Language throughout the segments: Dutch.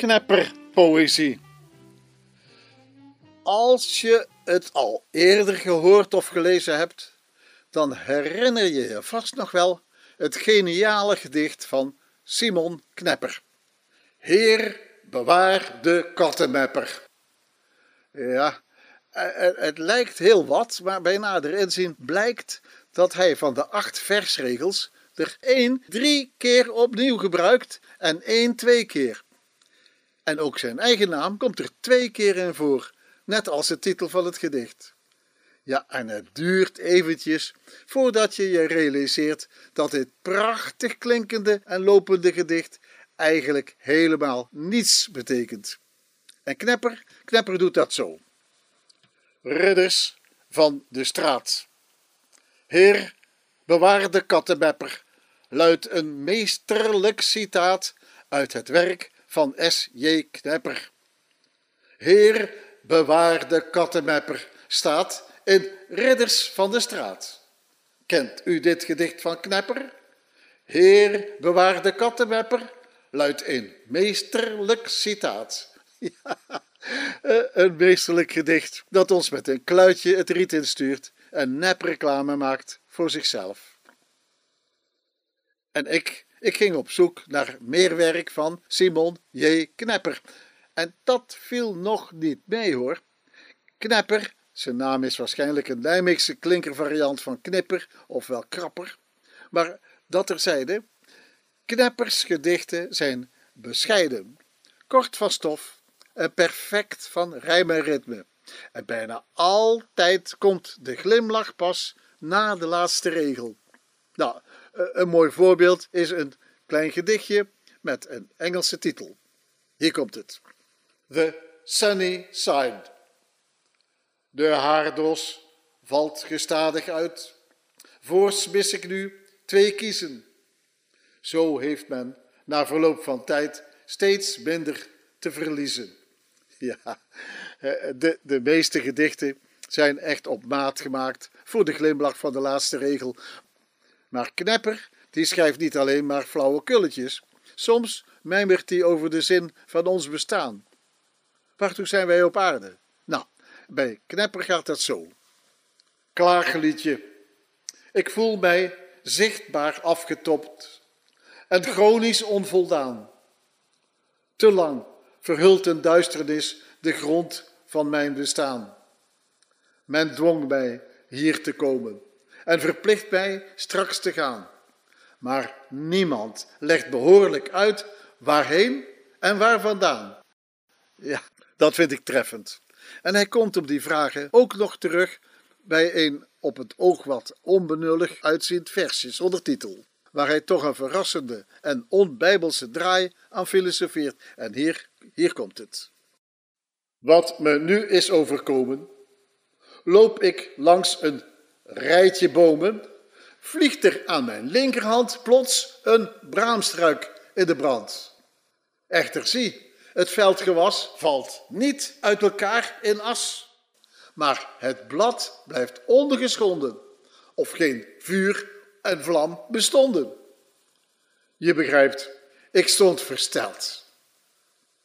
knepperpoëzie. Als je het al eerder gehoord of gelezen hebt, dan herinner je je vast nog wel het geniale gedicht van Simon Knepper. Heer, bewaar de kattenmepper. Ja, het lijkt heel wat, maar bij nader inzien blijkt dat hij van de acht versregels er één drie keer opnieuw gebruikt en één twee keer. En ook zijn eigen naam komt er twee keer in voor, net als de titel van het gedicht. Ja, en het duurt eventjes voordat je je realiseert dat dit prachtig klinkende en lopende gedicht eigenlijk helemaal niets betekent. En Knepper, Knepper doet dat zo. Ridders van de straat. Heer, bewaar de kattenbepper, luidt een meesterlijk citaat uit het werk van S.J. Knepper. Heer, bewaar de kattenmepper staat in Ridders van de Straat. Kent u dit gedicht van Knepper? Heer, bewaar de kattenmepper luidt een meesterlijk citaat. Ja, een meesterlijk gedicht dat ons met een kluitje het riet instuurt en nep reclame maakt voor zichzelf. En ik, ik ging op zoek naar meer werk van Simon J. Knepper. En dat viel nog niet mee hoor. Knepper, zijn naam is waarschijnlijk een Nijmeegse klinkervariant van knipper ofwel krapper. Maar dat terzijde, Kneppers gedichten zijn bescheiden, kort van stof en perfect van rijm en ritme. En bijna altijd komt de glimlach pas na de laatste regel. Nou, een mooi voorbeeld is een klein gedichtje met een Engelse titel. Hier komt het. The Sunny Side. De haardos valt gestadig uit. Voors mis ik nu twee kiezen. Zo heeft men na verloop van tijd steeds minder te verliezen. Ja, eh, de, de meeste gedichten zijn echt op maat gemaakt voor de glimlach van de laatste regel. Maar Knepper, die schrijft niet alleen maar flauwe kulletjes. Soms mijmert hij over de zin van ons bestaan. Waartoe zijn wij op aarde? Nou, bij Knepper gaat dat zo. Klageliedje. Ik voel mij zichtbaar afgetopt en chronisch onvoldaan. Te lang verhult een duisternis de grond van mijn bestaan. Men dwong mij hier te komen en verplicht mij straks te gaan. Maar niemand legt behoorlijk uit waarheen en waar vandaan. Ja, dat vind ik treffend. En hij komt op die vragen ook nog terug bij een op het oog wat onbenullig uitziend versje zonder titel, waar hij toch een verrassende en onbijbelse draai aan filosofeert. En hier, hier komt het. Wat me nu is overkomen, loop ik langs een rijtje bomen, vliegt er aan mijn linkerhand plots een braamstruik in de brand. Echter zie, het veldgewas valt niet uit elkaar in as, maar het blad blijft ongeschonden, of geen vuur en vlam bestonden. Je begrijpt, ik stond versteld.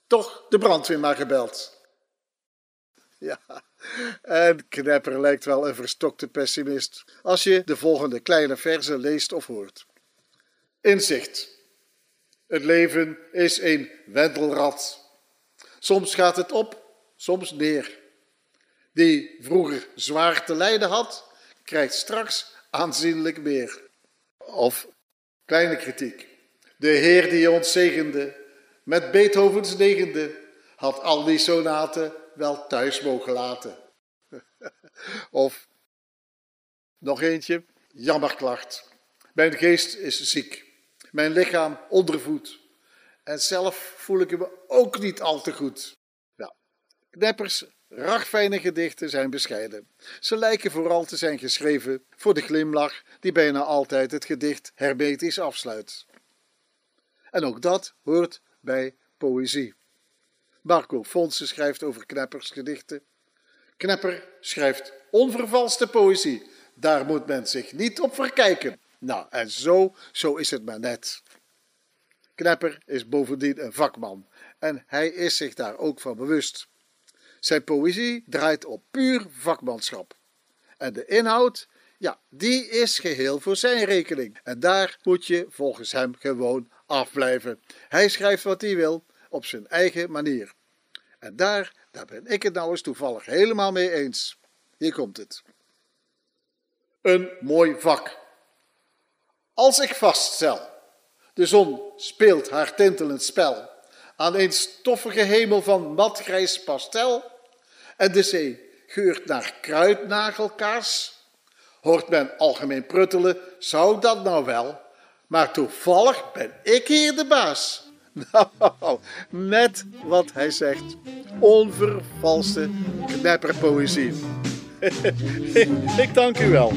Toch de brandweer maar gebeld. Ja, en Knepper lijkt wel een verstokte pessimist als je de volgende kleine verzen leest of hoort. Inzicht. Het leven is een wendelrad. Soms gaat het op, soms neer. Die vroeger zwaar te lijden had, krijgt straks aanzienlijk meer. Of kleine kritiek. De Heer die ons zegende met Beethovens negende, had al die sonaten wel thuis mogen laten. of nog eentje, jammerklacht. Mijn geest is ziek, mijn lichaam ondervoed. En zelf voel ik me ook niet al te goed. Nou, Kneppers ragfijne gedichten zijn bescheiden. Ze lijken vooral te zijn geschreven voor de glimlach die bijna altijd het gedicht hermetisch afsluit. En ook dat hoort bij poëzie. Marco Fonse schrijft over Kneppers gedichten. Knepper schrijft onvervalste poëzie. Daar moet men zich niet op verkijken. Nou, en zo, zo is het maar net. Knepper is bovendien een vakman en hij is zich daar ook van bewust. Zijn poëzie draait op puur vakmanschap. En de inhoud, ja, die is geheel voor zijn rekening. En daar moet je volgens hem gewoon afblijven. Hij schrijft wat hij wil, op zijn eigen manier. En daar, daar ben ik het nou eens toevallig helemaal mee eens. Hier komt het. Een mooi vak. Als ik vaststel, de zon speelt haar tintelend spel aan een stoffige hemel van matgrijs pastel en de zee geurt naar kruidnagelkaas, hoort men algemeen pruttelen, zou dat nou wel, maar toevallig ben ik hier de baas. Nou, net wat hij zegt. Onvervalste knepperpoëzie. ik dank u wel.